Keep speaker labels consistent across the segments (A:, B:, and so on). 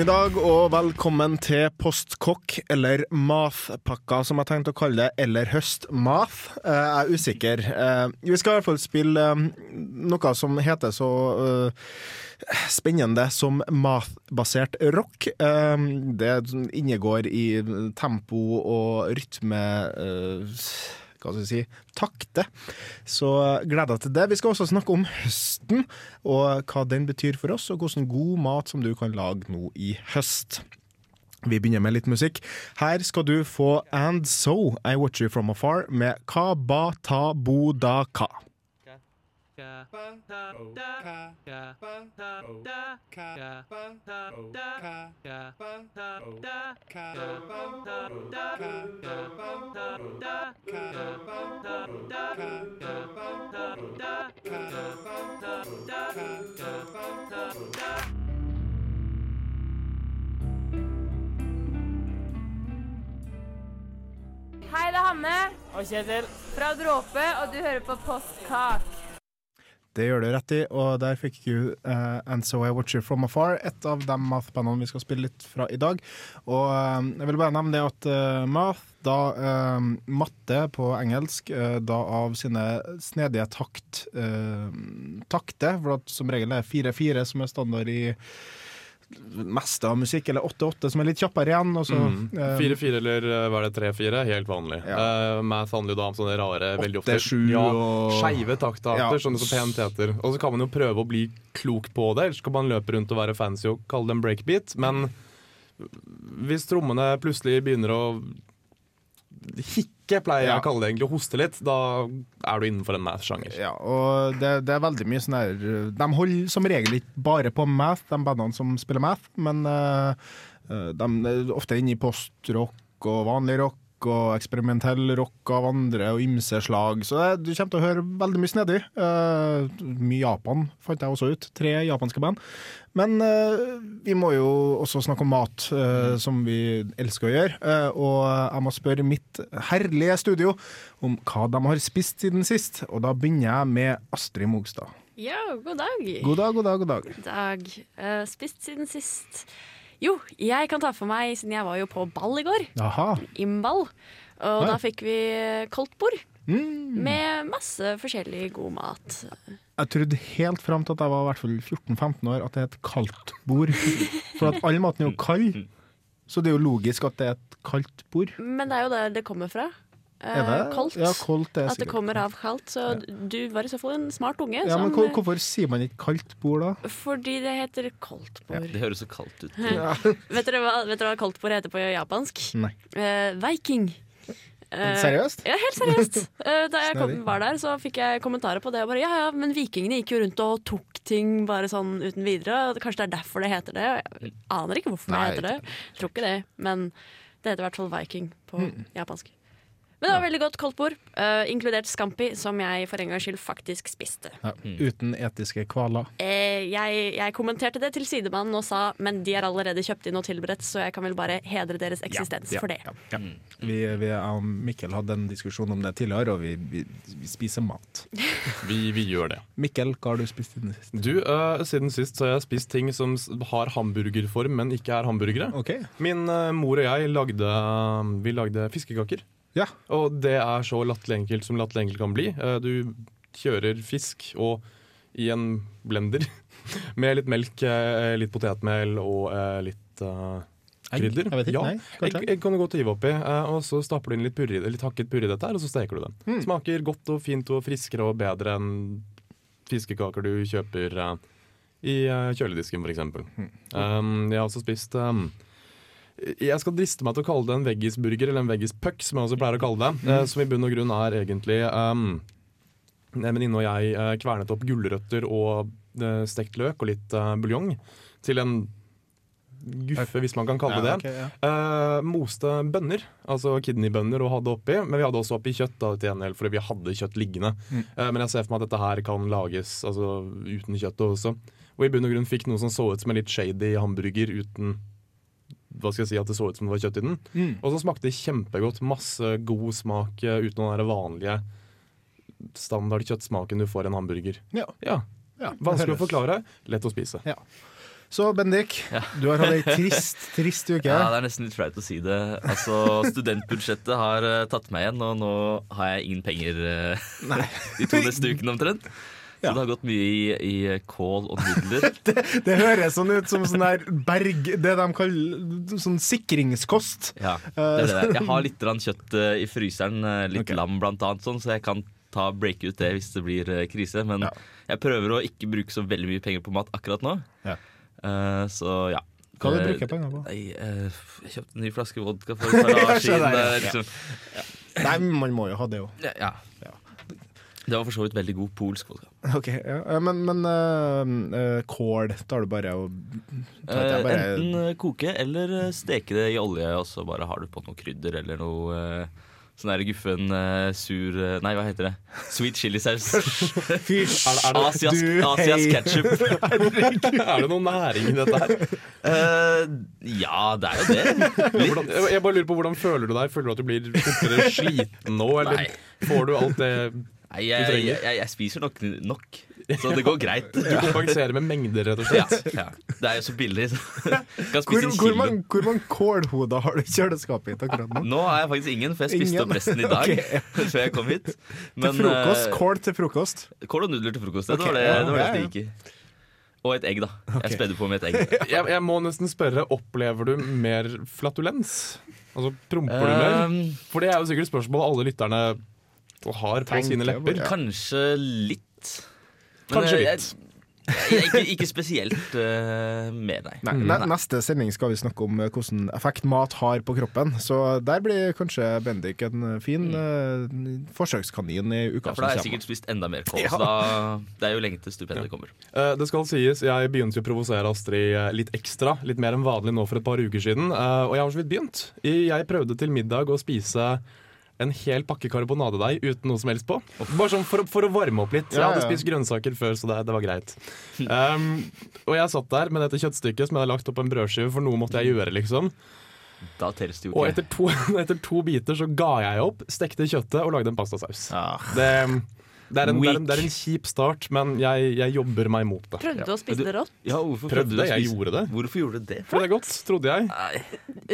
A: God ettermiddag og velkommen til Postkokk, eller Mathpakka som jeg tenkte å kalle det, eller Høstmath. Eh, Jeg er usikker. Eh, Vi skal i hvert fall spille eh, noe som heter så spennende som math-basert rock. Det innegår i tempo og rytme hva skal jeg si, takte. Så gleder jeg til det. Vi skal også snakke om høsten, og hva den betyr for oss, og hvordan god mat som du kan lage nå i høst. Vi begynner med litt musikk. Her skal du få And So, I Watch You From Afar, med Ka Ba Ta Bo Da Ka.
B: Hei, det er Hanne
C: Og Kjetil.
B: fra Dråpe, og du hører på Postkak.
A: Det gjør du rett i, og der fikk du uh, And So I Watch You From Afar, et av de math-bandene vi skal spille litt fra i dag. Og uh, jeg vil bare nevne det at uh, math, da eh, matte på engelsk, eh, da av sine snedige takt eh, takter, for som regel er 4-4 som er standard i meste av musikk, eller 8-8 som er litt kjappere igjen. Og så, eh,
C: 4-4 eller eh, hva er det 3-4? Helt vanlig.
A: Ja.
C: Uh, math handler jo da om sånne rare, veldig ofte
A: 8-7
C: ja,
A: og
C: skeive taktarter,
A: Ja.
C: det så pent heter. Og så kan man jo prøve å bli klok på det, ellers kan man løpe rundt og være fancy og kalle det en breakbeat. Men hvis trommene plutselig begynner å hikke, pleier jeg
A: Ja.
C: å kalle det egentlig, å hoste litt, da er du innenfor en math-sjanger.
A: Ja, og det, det er veldig mye sånn her De holder som regel ikke bare på math, de bandene som spiller math, men eh, de er ofte inne i postrock og vanlig rock og eksperimentell rock av andre og ymse slag. Så det, du kommer til å høre veldig mye snedig. Uh, mye Japan fant jeg også ut. Tre japanske band. Men uh, vi må jo også snakke om mat, eh, som vi elsker å gjøre. Og jeg må spørre mitt herlige studio om hva de har spist siden sist. Og da begynner jeg med Astrid Mogstad.
D: Ja, god dag.
A: God dag, god dag, god dag.
D: dag. Eh, spist siden sist. Jo, jeg kan ta for meg, siden jeg var jo på ball i går.
A: Aha.
D: Imball. Og
A: Nei.
D: da fikk vi koldtbord
A: Mm.
D: med masse forskjellig god mat.
A: Jeg trodde helt fram til at jeg var i hvert fall 14-15 år at det er et kaldt bord. For at all maten er jo kald, så det er jo logisk at det er et kaldt bord.
D: Men det er jo der det kommer fra. Eh,
A: Er det?
D: Koldt.
A: Ja, kaldt er
D: At det kommer av kaldt. Så du var i så fall en smart unge.
A: Ja, men
D: som,
A: hvorfor sier man ikke kaldt bord da?
D: fordi det heter koldtbord.
E: Det høres så kaldt ut.
A: Ja.
D: vet, dere hva, vet dere hva koldtbord heter på japansk?
A: Nei.
D: Eh, Viking. Eh,
A: Seriøst?
D: Ja, helt seriøst. Eh, Da jeg kom, var der, så fikk jeg kommentarer på det. Og bare, ja, ja, men vikingene gikk jo rundt og tok ting bare sånn uten videre. Kanskje det er derfor det heter det. Jeg aner ikke hvorfor
A: Nei,
D: det heter det. Tror ikke det, men det heter i hvert fall viking på
A: Mm.
D: japansk. Men det var veldig godt koldtbord, uh, inkludert scampi, som jeg for en gangs skyld faktisk spiste.
A: Ja, uten etiske kvaler.
D: Uh, jeg, jeg kommenterte det til sidemannen og sa men de er allerede kjøpt inn og tilberedt, så jeg kan vel bare hedre deres eksistens
A: Ja,
D: for det.
A: ja, ja. Vi, vi, og Mikkel hadde en diskusjon om det tidligere, og vi, vi, vi spiser mat.
C: Vi, vi gjør det.
A: Mikkel, hva har du spist siden sist?
C: Du, uh, Siden sist så har jeg spist ting som har hamburgerform, men ikke er hamburgere.
A: Okay.
C: Min eh, mor og jeg lagde, vi lagde fiskekaker.
A: Ja.
C: Og det er så latterlig enkelt som latterlig enkelt kan bli. Eh, Du kjører fisk og i en blender med litt melk, eh, litt potetmel og eh, litt krydder.
A: Egg? Jeg vet ikke,
C: ja,
A: nei, kanskje.
C: egg, egg kan du godt hive oppi, og så stapper du inn litt, purre, litt hakket purre i dette, og så steker du den.
A: Mm.
C: Smaker godt og fint og friskere og bedre enn fiskekaker du kjøper i kjøledisken, f.eks.
A: Mm.
C: Um, jeg har også spist um, Jeg skal driste meg til å kalle det en veggisburger, eller en veggispuck, som jeg også pleier å kalle det.
A: Mm.
C: eh, som i bunn og grunn er egentlig um, En venninne og jeg eh, kvernet opp gulrøtter og eh, stekt løk og litt buljong til en guffe, hvis man kan kalle det
A: Ja, okay, ja.
C: Eh, moste bønner, altså kidneybønner, og hadde oppi. Men vi hadde også oppi kjøtt, da, til gjengjeld, fordi vi hadde kjøtt liggende.
A: Mm.
C: Eh, men jeg ser for meg at dette her kan lages altså, uten kjøttet også. Og i bunn og grunn fikk noe som så ut som en litt shady hamburger uten hva skal jeg si, at det så ut som det var kjøtt i den.
A: Mm.
C: Og så smakte det kjempegodt. Masse god smak eh, uten den vanlige standard kjøttsmaken du får i en hamburger.
A: Ja.
C: Ja,
A: Ja,
C: Vanskelig å forklare, lett å spise.
A: Så Bendik,
E: Ja.
A: du har hatt ei trist, trist uke.
E: Ja, Det er nesten litt flaut å si det. Altså, Studentbudsjettet har eh, tatt meg igjen, og nå har jeg ingen penger eh, de to neste ukene omtrent. Så det har gått mye i, i kål og nudler.
A: Det høres sånn ut som sånn der berg Det de kaller sånn sikringskost.
E: Ja, det er det. Jeg har litt kjøtt eh, i fryseren, eh, litt
A: okay.
E: lam blant annet, sånn, så jeg kan ta break ut det hvis det blir eh, krise. Men
A: Ja.
E: jeg prøver å ikke bruke så veldig mye penger på mat akkurat nå.
A: Ja.
E: Så ja.
A: Hva du brukt penger på?
E: Eh, jeg kjøpte en ny flaske vodka for et par dager siden.
A: ja.
E: liksom.
A: Nei, man må jo ha det òg.
E: Ja. Det var for så vidt veldig god polsk vodka.
A: Ok, ja. Men, men uh, kål tar du bare og tar
E: Eh,
A: bare,
E: enten koke eller steke det i olje, og så bare har du på noe krydder eller noe sånn der guffen sur Nei, hva heter det? Sweet chilisaus.
A: Fysj!
C: Er det-
E: Asias, Asias
A: hei.
E: ketchup.
C: er det noe næring i dette her?
E: Uh, ja, det er jo det. Litt.
C: Hvordan, jeg bare lurer på Hvordan føler du deg? Føler du at du blir fortere sliten nå, eller
E: Nei.
C: får du alt det
E: Nei,
C: Du
E: jeg,
C: trenger.
E: jeg, jeg, jeg spiser nok, nok, så det går greit.
C: Du kompenserer med mengder, rett og slett?
E: ja. Det er jo så billig. Så. Kan
A: Hvor,
E: spise
A: hvor, mange, hvor mange kålhoder har du i kjøleskapet ditt akkurat nå?
E: Nå har jeg faktisk ingen, for jeg spiste
A: Ingen?
E: opp resten i dag.
A: okay.
E: Før jeg kom hit.
A: Til frokost?
E: eh,
A: Kål til frokost?
E: Kål og nudler til frokost. Det
A: Ok,
E: var det
A: ja,
E: det, var det
A: ja,
E: det gikk i. Og et egg, da.
A: Okay.
E: Jeg spedde på med et egg.
C: Jeg, jeg må nesten spørre, opplever du mer flatulens? Altså, promper du mer?
E: Um,
C: For det er jo sikkert spørsmål alle lytterne har på
A: Tenker
C: sine
A: jeg
C: lepper.
E: Kanskje litt.
C: Kanskje
E: eh,
C: litt.
E: Jeg, jeg, ikke, ikke spesielt uh, med deg.
A: Nei, ne Neste sending skal vi snakke om eh, hvordan effekt mat har på kroppen. Så der blir kanskje Bendik en fin uh, forsøkskanin i uka
E: Ja, for da har jeg sikkert spist enda mer kål.
A: Ja.
E: Så da, det er jo lenge til stipendet kommer.
C: Uh, det skal sies, Jeg begynte å provosere Astrid litt ekstra, litt mer enn vanlig nå for et par uker siden. eh, og jeg har så vidt begynt. Jeg prøvde til middag å spise en hel pakke karbonadedeig uten noe som helst på. Bare sånn for, for å varme opp litt. Jeg hadde spist grønnsaker før, så det, det var greit. Um, og jeg satt der med dette kjøttstykket som jeg hadde lagt opp en brødskive, for noe måtte jeg gjøre, liksom.
E: Da telles det jo
C: Og
E: ikke.
C: etter to, etter to biter så ga jeg opp, stekte kjøttet og lagde en pastasaus.
A: Ah.
C: Det, det, er en, det, er en, det er en kjip start, men jeg, jeg jobber meg mot det.
D: Prøvde du å spise det rått?
E: Ja, hvorfor
C: Prøvde,
E: du å
C: jeg
E: spise-
C: gjorde det.
E: Hvorfor gjorde du det?
C: For det er godt, trodde jeg.
E: Nei,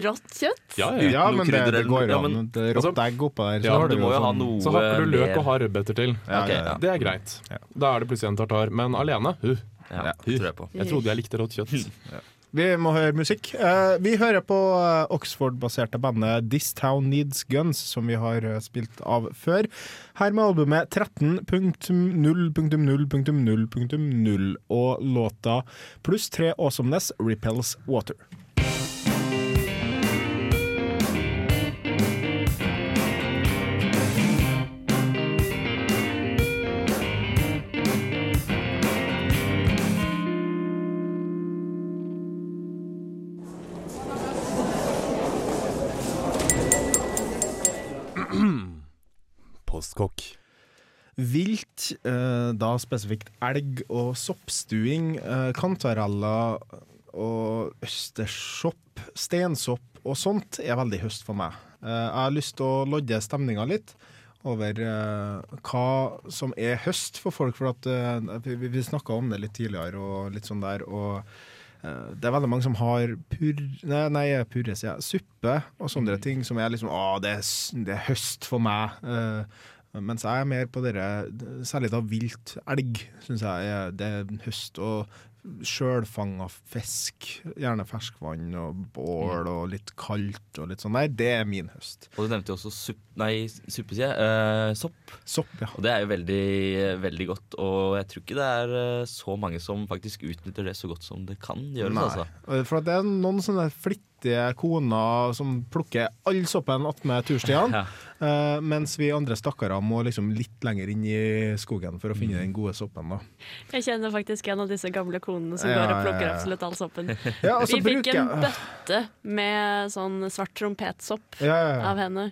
D: Rått kjøtt?
C: Ja, ja.
A: Ja, men det, det går an.
E: Ja,
A: Det er rått egg oppå der. Så
C: Ja,
A: har
E: du
A: du
E: må jo
A: sånn-
E: ha noe
C: Så hakker du løk og har rødbeter til.
A: Ja,
E: Ok,
A: ja, ja.
C: Det er greit.
A: Ja.
C: Da er det plutselig en tartar. Men alene uh,
E: Ja, jeg på.
C: Jeg trodde jeg likte rått kjøtt.
A: Vi må høre musikk. Eh, vi hører på eh, Oxford-baserte bandet This Town Needs Guns, som vi har eh, spilt av før. Her med albumet 13.0.0.0.0 og låta pluss tre awesomeness Repels Water. Da spesifikt elg og soppstuing, eh, kantareller og østersopp, stensopp og sånt er veldig høst for meg. Eh, jeg har lyst til å lodde stemninga litt over eh, hva som er høst for folk, for at eh, vi, snakka om det litt tidligere og litt sånn der. og eh, det er veldig mange som har pur, nei, nei, purre, sier jeg, suppe og sånne ting som er liksom Å, det er, det er høst for meg. Eh, mens jeg er mer på dere, særlig da vilt elg, syns jeg det er høst. Og sjølfanga fisk, gjerne ferskvann og bål og litt kaldt og litt sånn Nei, det er min høst.
E: Og du nevnte jo også supp, nei, suppe, sier jeg. Eh, sopp.
A: Sopp, ja.
E: Og det er jo veldig, veldig godt. Og jeg tror ikke det er eh, så mange som faktisk utnytter det så godt som det kan gjøres. Altså.
A: For at det er noen sånne flittige koner som plukker all soppen attmed turstiene.
E: Ja.
A: eh, mens vi andre stakkarer må liksom litt lenger inn i skogen for å finne den gode soppen. da.
D: Jeg kjenner faktisk en av disse gamle konene konene som
A: Ja,
D: går og plukker
A: ja.
D: absolutt all soppen.
A: Ja, og så
D: Vi fikk en bøtte med sånn svart trompetsopp
A: Ja, ja, ja.
D: av henne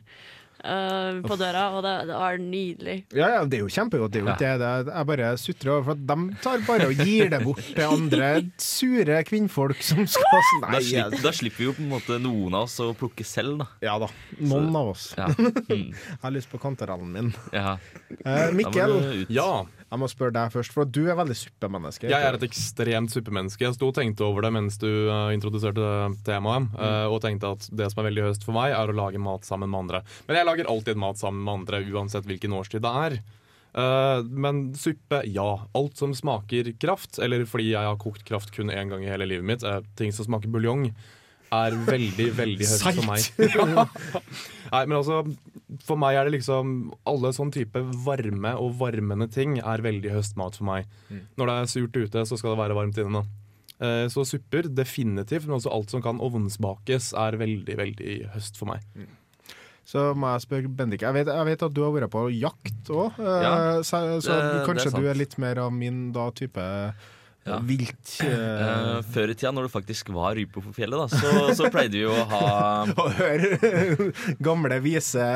D: Uh, på døra, og det, det var nydelig.
A: Ja, ja, det er jo kjempegodt. Det er jo ikke det. det. er- Jeg bare sutrer over, for de tar bare og gir det bort til andre sure kvinnfolk som skal
E: Da
A: Nei,
E: slipper, da slipper vi jo på en måte noen av oss å plukke selv, da.
A: ja da. Noen av oss.
E: Ja. Mm.
A: Jeg har lyst på kantarellen min.
E: ja. Uh,
A: Mikkel.
C: Ja,
A: jeg må spørre deg først, for du er veldig suppemenneske.
C: jeg er et ekstremt suppemenneske. Jeg sto og tenkte over det mens du uh, introduserte temaet, eh, og tenkte at det som er veldig høst for meg, er å lage mat sammen med andre. Men jeg lager alltid mat sammen med andre, uansett hvilken årstid det er. Uh, men suppe, ja. Alt som smaker kraft, eller fordi jeg har kokt kraft kun én gang i hele livet mitt, ting som smaker buljong, er veldig, veldig høst for meg. Nei, men altså, for meg er det liksom Alle sånn type varme og varmende ting er veldig høstmat for meg. Når det er surt ute, så skal det være varmt inne. nå. Eh, Så supper definitivt, men også alt som kan ovnsbakes, er veldig, veldig høst for meg.
A: Så må jeg spørre Bendik. Jeg vet, jeg vet at du har vært på jakt òg,
E: Ja,
A: så, så
E: det- det
A: kanskje
E: er
A: du er litt mer av min da type
E: Ja.
A: vilt
E: Uh...
A: eh,
E: før i tida, når det faktisk var rype på fjellet, da, så, så pleide vi å ha
A: Å høre gamle, vise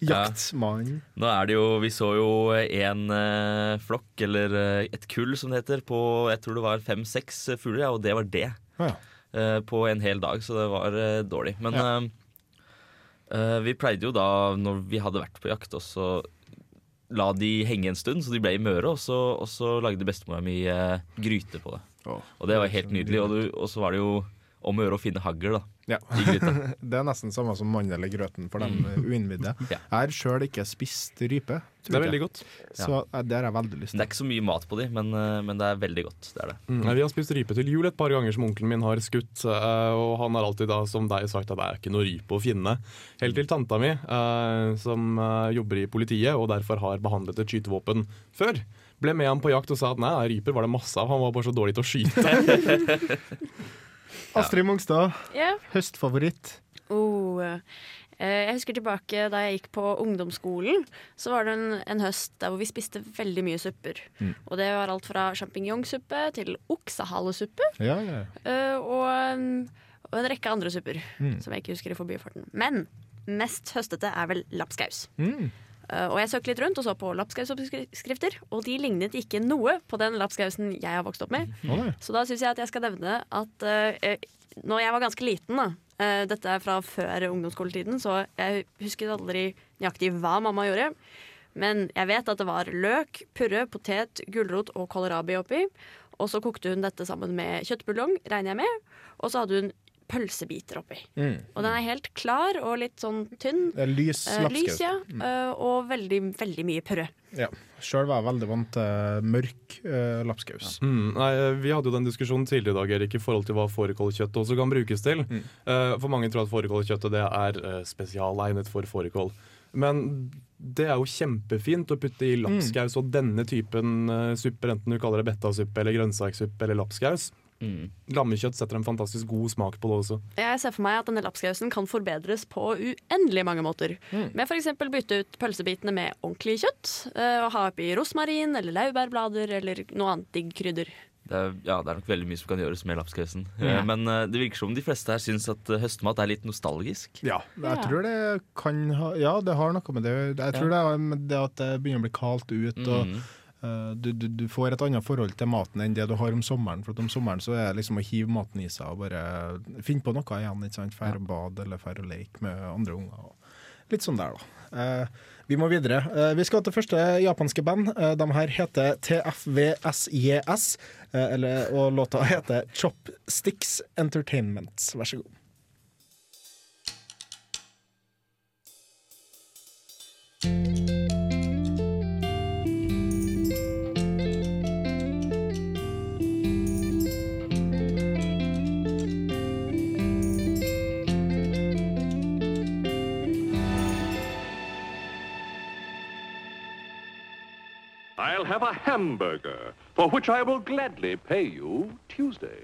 A: jaktmann.
E: Nå er det jo Vi så jo en uh, flokk, eller et kull som det heter, på jeg tror det var fem-seks fugler, ja, og det var det.
A: Ja.
E: Uh, på en hel dag, så det var dårlig. Men vi pleide jo da, når vi hadde vært på jakt, også la de henge en stund, så de ble i møre, og så, og så lagde bestemora mi eh, gryte på det.
A: Oh,
E: Og det var helt nydelig. Og, du, og så var det jo om å gjøre å finne hagl da,
A: Ja.
E: i gryta.
A: Det er nesten samme som mandel eller grøten for dem uinnvidde.
E: Mm. Ja.
A: Jeg har sjøl ikke spist rype.
C: Det er veldig godt.
A: Så det har jeg veldig lyst
E: Det er ikke så mye mat på de, men, eh, men det er veldig godt. Det er det.
C: Mm. Vi har spist rype til jul et par ganger som onkelen min har skutt. eh, Og han har alltid da, som deg sagt at det er ikke noe rype å finne. Helt til tanta mi, eh, som jobber i politiet og derfor har behandlet et skytevåpen før, ble med ham på jakt og sa at nei, ryper var det masse av, han var bare så dårlig til å skyte.
A: Astrid Mongstad,
D: Ja.
A: høstfavoritt.
D: Oh, eh, jeg husker tilbake da jeg gikk på ungdomsskolen, så var det en, en høst der hvor vi spiste veldig mye supper. Og det var alt fra sjampinjongsuppe til oksehalesuppe
A: Ja, ja.
D: eh, og, og en rekke andre supper som jeg ikke husker i forbifarten. Men mest høstete er vel lapskaus.
A: Mm.
D: Eh, og jeg søkte litt rundt og så på lapskausoppskrifter, og de lignet ikke noe på den lapskausen jeg har vokst opp med.
A: Mm.
D: Så da syns jeg at jeg skal nevne at uh, når jeg var ganske liten, da, uh, dette er fra før ungdomsskoletiden, så jeg husket aldri nøyaktig hva mamma gjorde. Men jeg vet at det var løk, purre, potet, gulrot og kålrabi oppi. Og så kokte hun dette sammen med kjøttbuljong, regner jeg med. Og så hadde hun pølsebiter oppi.
A: Mm.
D: Og den er helt klar og litt sånn tynn.
A: Det er lys
D: Eh, lys,
A: ja.
D: ja. Uh, og veldig, veldig mye purre.
A: Ja. Sjøl var jeg veldig vant til mørk uh, lapskaus.
C: Mm, nei, Vi hadde jo den diskusjonen tidligere i dag Erik, i forhold til hva fårikålkjøttet også kan brukes til. Eh, for mange tror at fårikålkjøttet det er uh, spesialegnet for fårikål. Men det er jo kjempefint å putte i lapskaus og denne typen uh, supper, enten du kaller det betasuppe eller grønnsakssuppe eller lapskaus.
E: Mm.
C: Lammekjøtt setter en fantastisk god smak på det også.
D: Jeg ser for meg at denne lapskausen kan forbedres på uendelig mange måter. Med f.eks. bytte ut pølsebitene med ordentlig kjøtt, eh, og ha oppi rosmarin eller laurbærblader eller noe annet digg krydder.
E: Det er, ja, det er nok veldig mye som kan gjøres med lapskausen. Ja. Men eh, det virker som de fleste her syns at eh, høstmat er litt nostalgisk.
A: Ja, jeg tror det kan ha Ja, det har noe med det Jeg tror det er med det at det begynner å bli kaldt ut, og
E: Mhm.
A: Eh, du, du, du får et annet forhold til maten enn det du har om sommeren. For om sommeren så er det liksom å hive maten i seg og bare finne på noe igjen. ikke sant? Færre bad eller færre leke med andre unger. og Litt sånn der, da. Eh, vi må videre. Eh, vi skal til første japanske band. De her heter TFVSJS, og låta heter Chopsticks Entertainment. Vær så god.
F: Have a hamburger, for which I will gladly pay you Tuesday.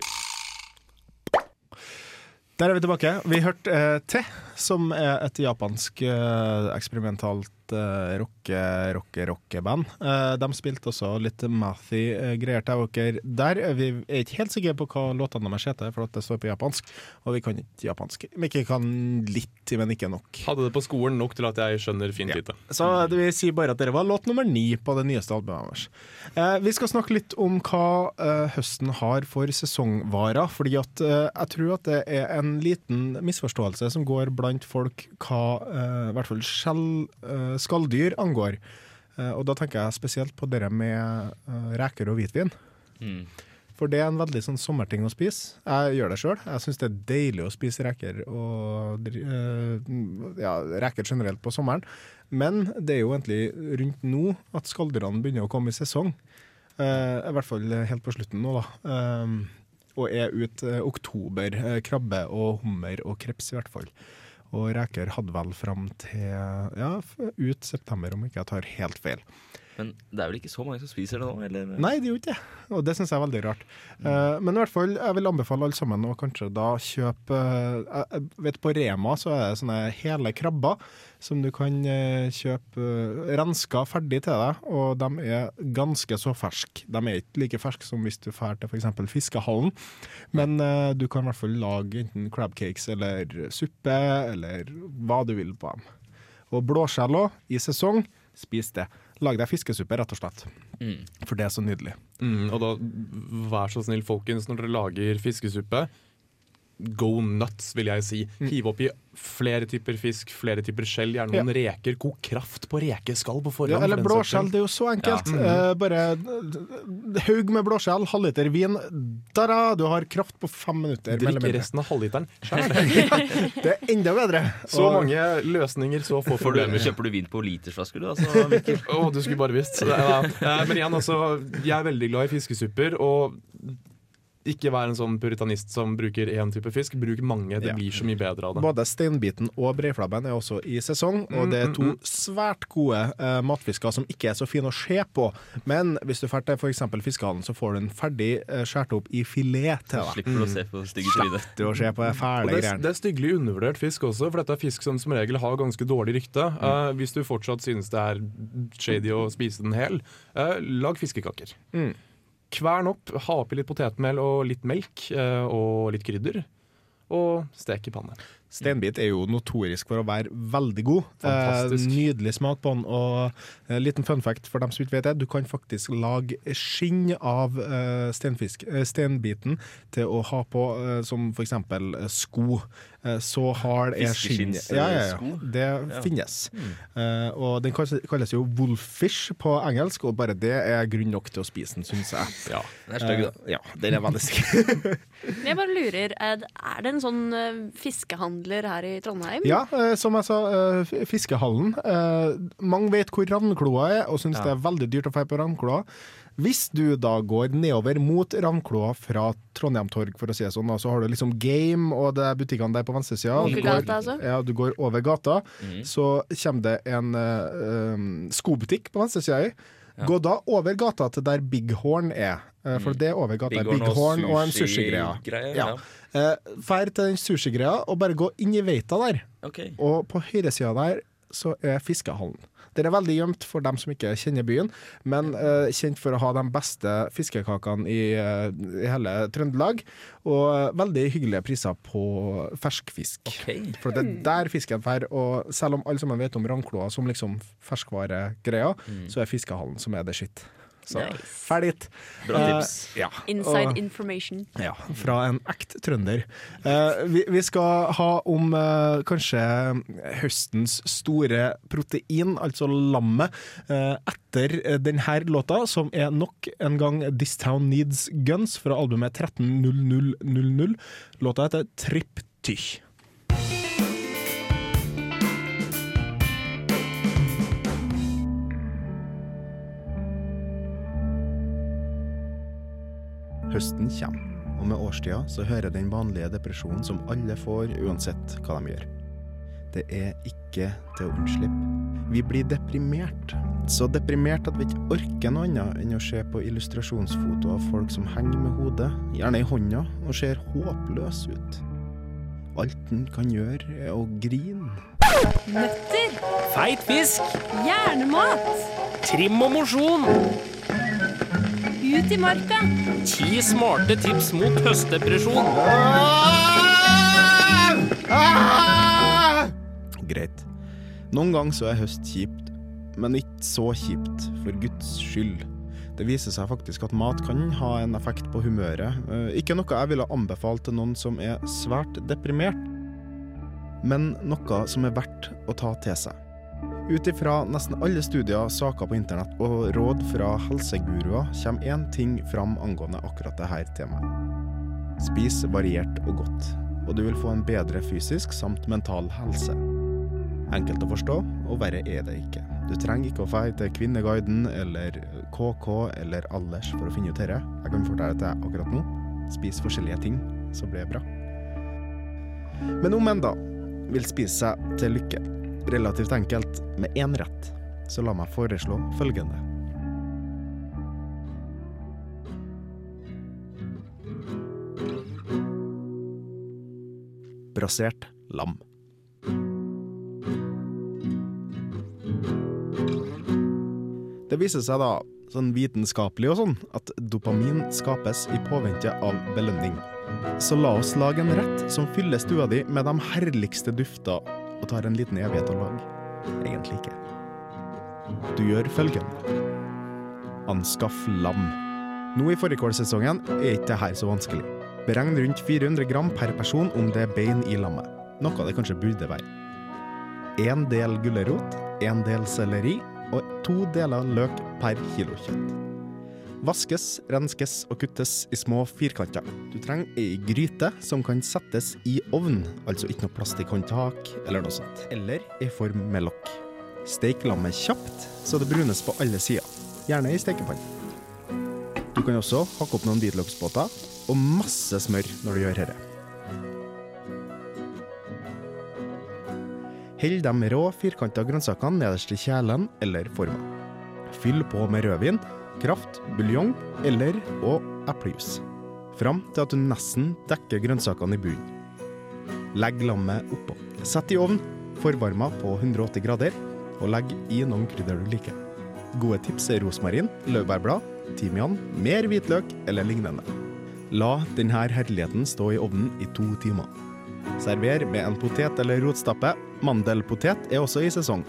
A: Der er vi tilbake. Vi hørte eh, Te som er et japansk uh, eksperimentalt uh, rocke, rocke, rockeband. Uh, de spilte også litt Mathy-greier til dere der. Vi er ikke helt sikre på hva låtene deres heter, for det står på japansk, og vi kan ikke japansk. Vi ikke kan litt, men ikke nok.
C: Hadde det på skolen nok til at jeg skjønner fint
A: Ja.
C: lite.
A: Så det vil si bare at dere var låt nummer ni på det nyeste albumet deres. Eh, vi skal snakke litt om hva eh, høsten har for sesongvarer. fordi at eh, jeg tror at det er en liten misforståelse som går blant folk hva eh, i hvert fall skjell, eh, skalldyr angår. Eh, og da tenker jeg spesielt på det med reker og hvitvin.
E: Mm.
A: For det er en veldig sånn sommerting å spise. Jeg gjør det sjøl. Jeg syns det er deilig å spise reker og ja, reker generelt på sommeren. Men det er jo egentlig rundt nå at skalldyrene begynner å komme i sesong. Uh, I hvert fall helt på slutten nå, da. Uh, og er ut uh, oktober. Krabbe og hummer og kreps, i hvert fall. Og reker hadde vel fram til ja, ut september, om ikke jeg tar helt feil.
E: Men det er vel ikke så mange som spiser det nå? Eller?
A: Nei, det er jo ikke det. Og det syns jeg er veldig rart. Eh, men i hvert fall, jeg vil anbefale alle sammen å kanskje da kjøpe eh, Jeg vet På Rema så er det sånne hele krabber som du kan eh, kjøpe renska ferdig til deg, og de er ganske så ferske. De er ikke like ferske som hvis du drar til f.eks. fiskehallen, men eh, du kan i hvert fall lage enten crab cakes eller suppe, eller hva du vil på dem. Og blåskjell òg, i sesong, spis det. Lag deg fiskesuppe, rett og slett.
E: Mm.
A: For det er så nydelig.
C: Mm, og da, vær så snill, folkens, når dere lager fiskesuppe, go nuts, vil jeg si. Hive oppi flere typer fisk, flere typer skjell, gjerne noen reker. God kraft på rekeskall på forhånd.
A: Ja, eller
C: for
A: blåskjell, det er jo så enkelt. Eh, bare eh, haug med blåskjell, halvliter vin. Da-da, du har kraft på fem minutter. mer
C: Drikk resten av halvliteren. sjøl.
A: Det er enda bedre.
C: Så
A: Og-
C: mange løsninger, så få problemer.
E: kjøper du vin på litersflasker, du? Altså?
C: Å, du skulle bare visst. Da. Eh, Men igjen, altså, jeg er veldig glad i fiskesupper. Og ikke vær en sånn puritanist som bruker én type fisk. Bruk mange. Det
A: Ja.
C: blir så mye bedre av det.
A: Både steinbiten og breiflabben er også i sesong, og det er to svært gode uh, matfisker som ikke er så fine å se på. Men hvis du drar til f.eks. fiskehallen, så får du en ferdig uh, skåret opp i filet til deg.
E: Slipper du å se på stygge trynet.
A: Du å se på fæle
C: det,
A: greiene.
C: det er styggelig undervurdert fisk også, for dette er fisk som som regel har ganske dårlig rykte. Uh, hvis du fortsatt synes det er shady å spise den hel, uh, lag fiskekaker.
A: Mm.
C: Kvern opp, ha oppi litt potetmel og litt melk eh, og litt krydder. Og stek i panne.
A: Steinbit er jo notorisk for å være veldig god.
C: Fantastisk.
A: Eh, nydelig smak på den. Og en liten fun fact for dem som ikke vet det, du kan faktisk lage skinn av eh, steinfisk, eh, steinbiten til å ha på eh, som f.eks. Eh, sko. Eh, så hard er skinn. Ja, ja, ja. Det finnes. Eh, og den kalles, jo wolfish på engelsk, og bare det er grunn nok til å spise den, syns jeg.
C: Ja.
E: Den er stygg, da.
A: Uh, ja, den er veldig stygg.
D: Jeg bare lurer, er det- en sånn eh, fiskehandler her i Trondheim?
A: Ja, uh, som jeg sa, eh, fiskehallen. Eh, mange vet hvor Ravnkloa er, og syns
E: Ja.
A: det er veldig dyrt å dra på Ravnkloa. Hvis du da går nedover mot Ravnkloa fra Trondheim Torg, for å si det sånn, så har du liksom Game og det er butikkene der på venstresida. Du går-
D: altså?
A: Ja, du går over gata,
E: mm.
A: så kommer det en eh, um, skobutikk på venstresida. Gå da over gata til der Big Horn er, eh, for det er over gata.
E: Big
A: Big,
E: Horn og
A: en
E: sushi-greie,
A: sushigreie.
E: ja.
A: Ja. Eh, Fær til den sushigreia og bare gå inn i veita der.
E: Okay.
A: Og på høyresida der så er fiskehallen. Den er veldig gjemt for dem som ikke kjenner byen, men uh, kjent for å ha de beste fiskekakene i, uh, i hele Trøndelag. Og eh, veldig hyggelige priser på ferskfisk.
E: Okay.
A: For det er der fisken drar. Og selv om alle sammen vet om rangkloa som liksom ferskvaregreia, så er fiskehallen som er det skitt. Så
D: Nice.
A: ferdig.
E: Bra tips.
A: Uh, ja.
D: Inside
A: Og-
D: information.
A: ja, fra en ekt trønder. Uh, vi, vi skal ha om uh, kanskje høstens store protein, altså lammet, eh, etter eh, denne låta, som er nok en gang This Town Needs Guns fra albumet 130000. Låta heter Triptych. Høsten kommer, og med årstida så hører den vanlige depresjonen som alle får uansett hva de gjør. Det er ikke til å unnslippe. Vi blir deprimert. Så deprimert at vi ikke orker noe annet enn å se på illustrasjonsfoto av folk som henger med hodet, gjerne i hånda, og ser håpløse ut. Alt den kan gjøre, er å grine.
G: Nøtter.
H: Feit fisk.
G: Hjernemat.
H: Trim og mosjon.
G: Ut i marka.
H: Ti smarte tips mot høstdepresjon.
A: Greit. Noen ganger så er høst kjipt, men ikke så kjipt, for Guds skyld. Det viser seg faktisk at mat kan ha en effekt på humøret. Eh, Ikke noe jeg ville anbefalt til noen som er svært deprimert, men noe som er verdt å ta til seg. Ut ifra nesten alle studier, saker på internett og råd fra helseguruer kommer én ting fram angående akkurat dette temaet. Spis variert og godt, og du vil få en bedre fysisk samt mental helse. Enkelt å forstå, og verre er det ikke. Du trenger ikke å dra til Kvinneguiden eller KK eller Alders for å finne ut dette. Jeg kan fortelle det til deg akkurat nå. Spis forskjellige ting, så blir det bra. Men om en da vil spise seg til lykke, relativt enkelt, med én rett, så la meg foreslå følgende. Brasert lam. Det viser seg da, sånn vitenskapelig og sånn, at dopamin skapes i påvente av belønning. Så la oss lage en rett som fyller stua di med de herligste dufter, og tar en liten evighet å lage. Egentlig ikke. Du gjør følgende. Anskaff lam. Nå i fårikålsesongen er ikke det her så vanskelig. Beregn rundt 400 gram per person om det er bein i lammet. Noe det kanskje burde være. En del gulrot, en del selleri og to deler løk per kilo kjøtt. Vaskes, renskes og kuttes i små firkanter. Du trenger ei gryte som kan settes i ovn, altså ikke noe plastikkhåndtak eller noe sånt. Eller i form med lokk. Steik lammet kjapt, så det brunes på alle sider. Gjerne i stekepanne. Du kan også hakke opp noen hvitløksbåter og masse smør når du gjør dette. Hell de rå, firkanta grønnsakene nederst i kjelen eller forma. Fyll på med rødvin, kraft, buljong eller og eplejus. Fram til at du nesten dekker grønnsakene i bunnen. Legg lammet oppå. Sett i ovn, forvarma på 180 grader, og legg i noen krydder du liker. Gode tips er rosmarin, laurbærblad, timian, mer hvitløk eller lignende. La denne herligheten stå i ovnen i to timer. Server med en potet eller rotstappe. Mandelpotet er også i sesong.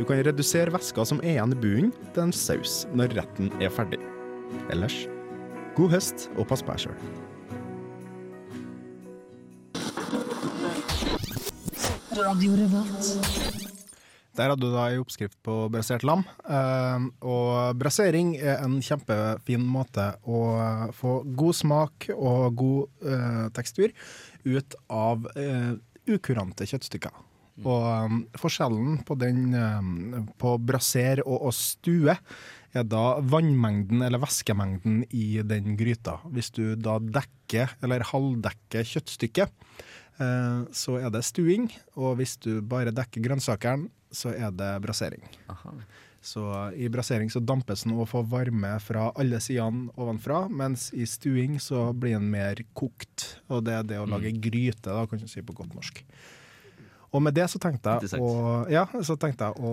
A: Du kan redusere væska som er igjen i bunnen, til en saus når retten er ferdig. Ellers, god høst og pass på deg sjøl. Der hadde du da ei oppskrift på brasert lam. Eh, og brasering er en kjempefin måte å få god smak og god eh, tekstur ut av eh, ukurante kjøttstykker. Og um, forskjellen på den um, på braser og, og stue er da vannmengden eller væskemengden i den gryta. Hvis du da dekker eller halvdekker kjøttstykket, uh, så er det stuing. Og hvis du bare dekker grønnsakene, så er det brasering. Så i brasering så dampes den og får varme fra alle sidene ovenfra, mens i stuing så blir den mer kokt. Og det er det å lage gryte, da, kan du si på godt norsk. Og med det så tenkte jeg, å, ja, så tenkte jeg å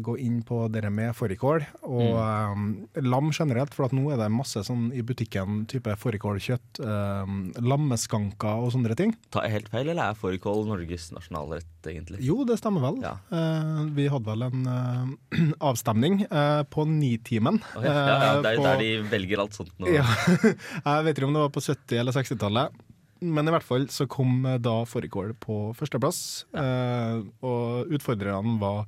A: gå inn på det med fårikål og um, lam generelt, for at nå er det masse sånn i butikken type fårikålkjøtt, um, lammeskanker og sånne ting.
E: Tar jeg helt feil, eller er fårikål Norges nasjonalrett, egentlig?
A: Jo, det stemmer vel.
E: Ja.
A: Uh, vi hadde vel en uh, avstemning uh, på Nitimen.
E: Å, ja, ja, det er jo der de velger alt sånt nå.
A: Ja. Jeg vet ikke om det var på 70- eller 60-tallet. Men i hvert fall så kom eh, da fårikål på førsteplass. Eh, og utfordrerne var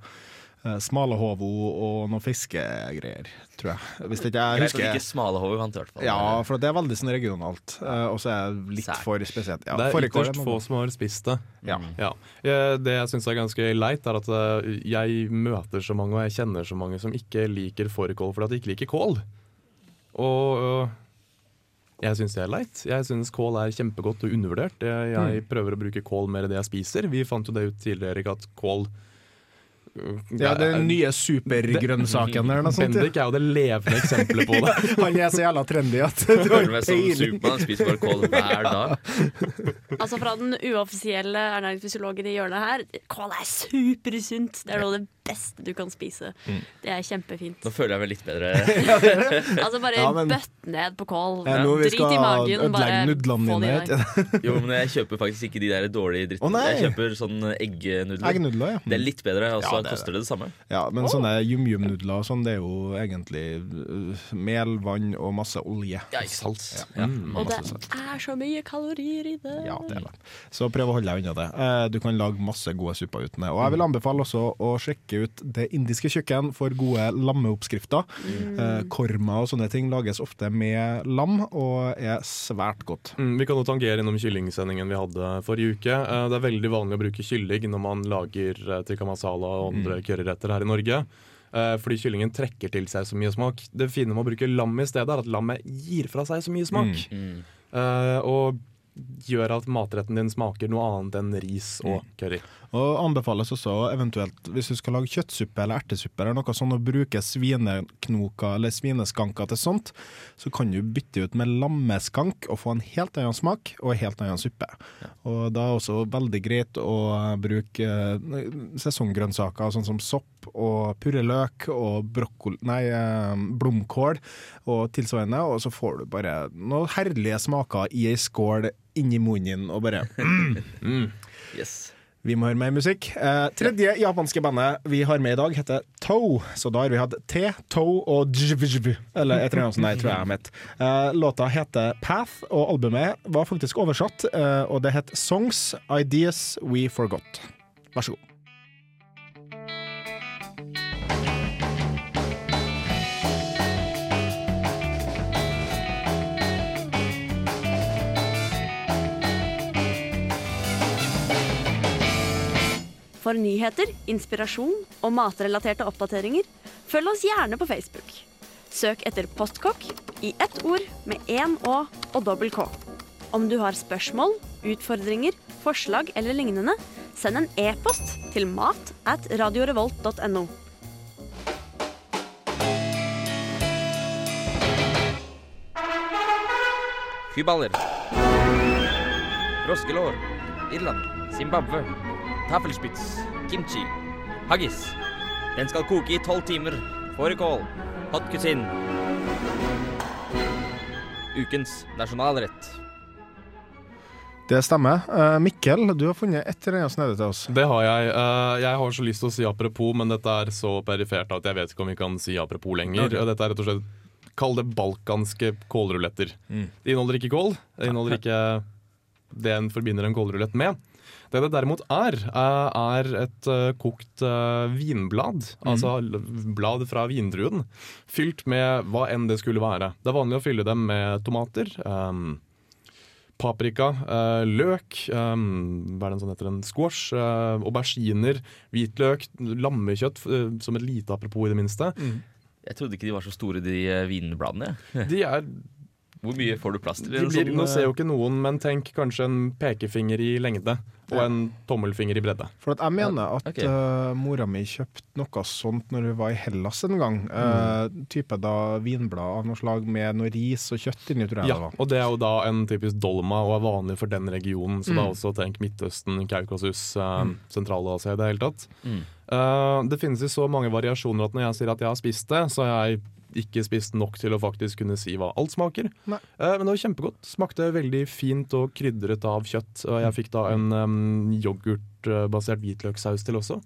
A: eh, hovo og noe fiskegreier, tror jeg. Hvis ikke jeg
E: Greit at
A: husker
E: ikke smalahove vant, i hvert fall.
A: Ja, for det er veldig sånn regionalt. eh, og så er det litt
E: Sært.
A: for spesielt. Ja,
C: det er ytterst få som har spist det.
A: Ja.
C: Ja. Eh, Det jeg syns er ganske leit, er at eh, jeg møter så mange og jeg kjenner så mange som ikke liker fårikål fordi at de ikke liker kål. Og øh, jeg syns det er leit. Jeg syns kål er kjempegodt og undervurdert. Jeg, jeg prøver å bruke kål mer i det jeg spiser. Vi fant jo det ut tidligere, Erik, at kål
A: Ja, den nye supergrønnsaken eller noe sånt.
C: Bendik er jo det levende eksempelet på det.
A: Han er så jævla trendy at du har peiling.
E: Supermann, spiser bare kål hver dag.
D: Altså Fra den uoffisielle ernæringsfysiologen i hjørnet her, kål er supersunt. Det er noe av det beste du kan spise.
A: Mm.
D: Det er kjempefint.
E: Nå føler jeg meg litt bedre.
D: Altså Bare
A: Ja, men-
D: bøtt ned på kål.
A: Ja, nå
D: Drit
A: skal
D: i magen. Bare
A: nudlene
D: få det i deg.
E: Jo, men jeg kjøper faktisk ikke de der dårlige drittene.
A: Oh,
E: jeg kjøper sånn eggnudler.
A: Eggnudler, ja.
E: Det er litt bedre, og så
A: Ja, det er
E: koster det det samme.
A: Ja, men sånne yum-yum-nudler og sånn, det er jo egentlig uh, mel, vann og masse olje.
E: Ja, ikke salt.
A: Ja.
C: Mm.
D: Og det
A: salt.
D: er så mye kalorier i det.
A: Ja, det er det. Så prøv å holde deg unna det. Eh, Du kan lage masse gode supper uten det. Og jeg vil anbefale også å sjekke ut Det indiske kjøkken for gode lammeoppskrifter. Eh, Korma og sånne ting lages ofte med lam, og er svært godt.
C: Mm, vi kan jo tangere innom kyllingsendingen vi hadde forrige uke. Eh, det er veldig vanlig å bruke kylling når man lager uh, tikka masala og andre curryretter her i Norge. Eh, fordi kyllingen trekker til seg så mye smak. Det fine med å bruke lam i stedet, er at lammet gir fra seg så mye smak.
E: Mm.
C: Eh, og gjør at matretten din smaker noe annet enn ris og curry.
A: Og anbefales også eventuelt, hvis du skal lage kjøttsuppe eller ertesuppe eller noe sånn, å bruke svineknoker eller svineskanker til sånt, så kan du bytte ut med lammeskank og få en helt annen smak og en helt annen suppe. Og da er det også veldig greit å bruke eh, sesonggrønnsaker sånn som sopp og purreløk og brokkoli, nei, eh, blomkål og tilsvarende, og så får du bare noen herlige smaker i ei skål inni munnen og bare
E: Yes.
A: Vi må høre mer musikk. Eh, tredje japanske bandet vi har med i dag, heter Toe. Så da har vi hatt T, Toe og Jvjv, eller et eller annet sånt der, tror jeg de het. Eh, låta heter Path, og albumet var faktisk oversatt, eh, og det het Songs Ideas We Forgot. Vær så god.
D: For nyheter, inspirasjon og matrelaterte oppdateringer, følg oss gjerne på Facebook. Søk etter Postkokk i ett ord med én Å og dobbel K. Om du har spørsmål, utfordringer, forslag eller lignende, send en e-post til mat at radiorevolt.no.
I: Kyballer. Froskelår. Irland. Zimbabwe. Tafelspitz. Kimchi. Haggis. Den skal koke i tolv timer. Fårikål. Hot cuisine. Ukens nasjonalrett.
A: Det stemmer. Eh, Mikkel, du har funnet et eller annet snedig til oss.
C: Det har jeg. Eh, jeg har så lyst til å si apropos, men dette er så perifert at jeg vet ikke om vi kan si apropos lenger. Okay. Dette er rett og slett Kall det balkanske kålruletter.
A: Mm.
C: De inneholder ikke kål. Det inneholder ikke det en forbinder en kålrulett med. Det det derimot er, eh, er et eh, kokt vinblad, vinblad. Altså blad fra vindruen. Fylt med hva enn det skulle være. Det er vanlig å fylle dem med tomater. Um, paprika, eh, løk, eh, hva er det en sånn heter, en squash, eh, auberginer, hvitløk, lammekjøtt, eh, som et lite apropos i det minste.
E: Jeg trodde ikke de var så store, de eh, vinbladene.
C: De er
E: Hvor mye får du plass til? det?
C: de blir,
E: sånn,
C: Nå
E: eh,
C: ser jo ikke noen, men tenk kanskje en pekefinger i lengde og en tommelfinger i bredde.
A: For at jeg mener at
E: okay.
A: uh, mora mi kjøpte noe sånt når vi var i Hellas en gang. Eh, type da vinblad av noe slag med noe ris og kjøtt inni, tror jeg
C: Ja,
A: det var.
C: og det er jo da en typisk dolma og er vanlig for den regionen. Så
A: Mm.
C: da også tenk Midtøsten, Kaukasus, uh, Sentral-Asia i det hele tatt.
E: Mm.
C: Uh, det finnes jo så mange variasjoner at når jeg sier at jeg har spist det, så har jeg ikke spist nok til å faktisk kunne si hva alt smaker.
A: Nei.
C: Eh, men det var kjempegodt. Smakte veldig fint og krydret av kjøtt. Og jeg fikk da en um, yoghurtbasert hvitløkssaus til også.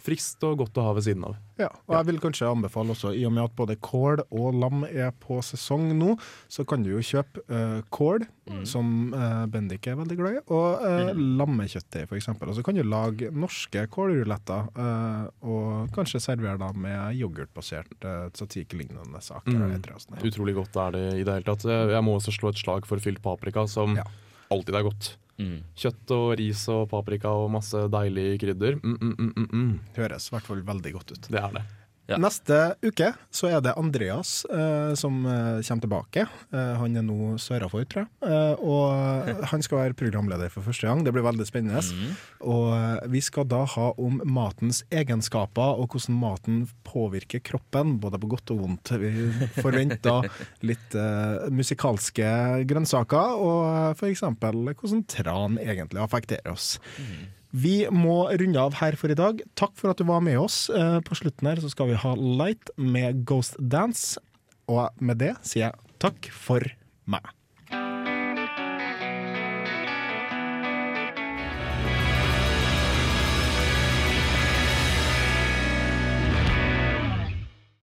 C: Friskt og godt å ha ved siden av.
A: Ja, og jeg vil kanskje anbefale også, i og med at både kål og lam er på sesong nå, så kan du jo kjøpe uh, kål, som uh, Bendik er veldig glad i, og uh, lammekjøttdeig f.eks. Og så kan du lage norske kålruletter, uh, og kanskje servere da med yoghurtbasert uh, tzatziki-lignende saker.
C: Mm.
A: eller et eller annet sånt. Ja.
C: Utrolig godt er det i det hele tatt. Jeg jeg må også slå et slag for fylt paprika, som
A: Ja.
C: alltid er godt.
E: Mm.
C: Kjøtt og ris og paprika og masse deilig krydder. Mm, mm, mm, mm, mm.
A: Høres i hvert fall veldig godt ut.
C: Det er det.
E: Ja.
A: Neste uke så er det Andreas eh, som eh, kommer tilbake. Eh, han er nå sørafor, tror jeg. Eh, og han skal være programleder for første gang. Det blir veldig spennende.
E: Mm.
A: Og eh, vi skal da ha om matens egenskaper og hvordan maten påvirker kroppen, både på godt og vondt. Vi forventer litt eh, musikalske grønnsaker, og f.eks. hvordan tran egentlig affekterer oss. Vi må runde av her for i dag. Takk for at du var med oss. Eh, På slutten her så skal vi ha Light med Ghost Dance. Og med det sier jeg takk for meg.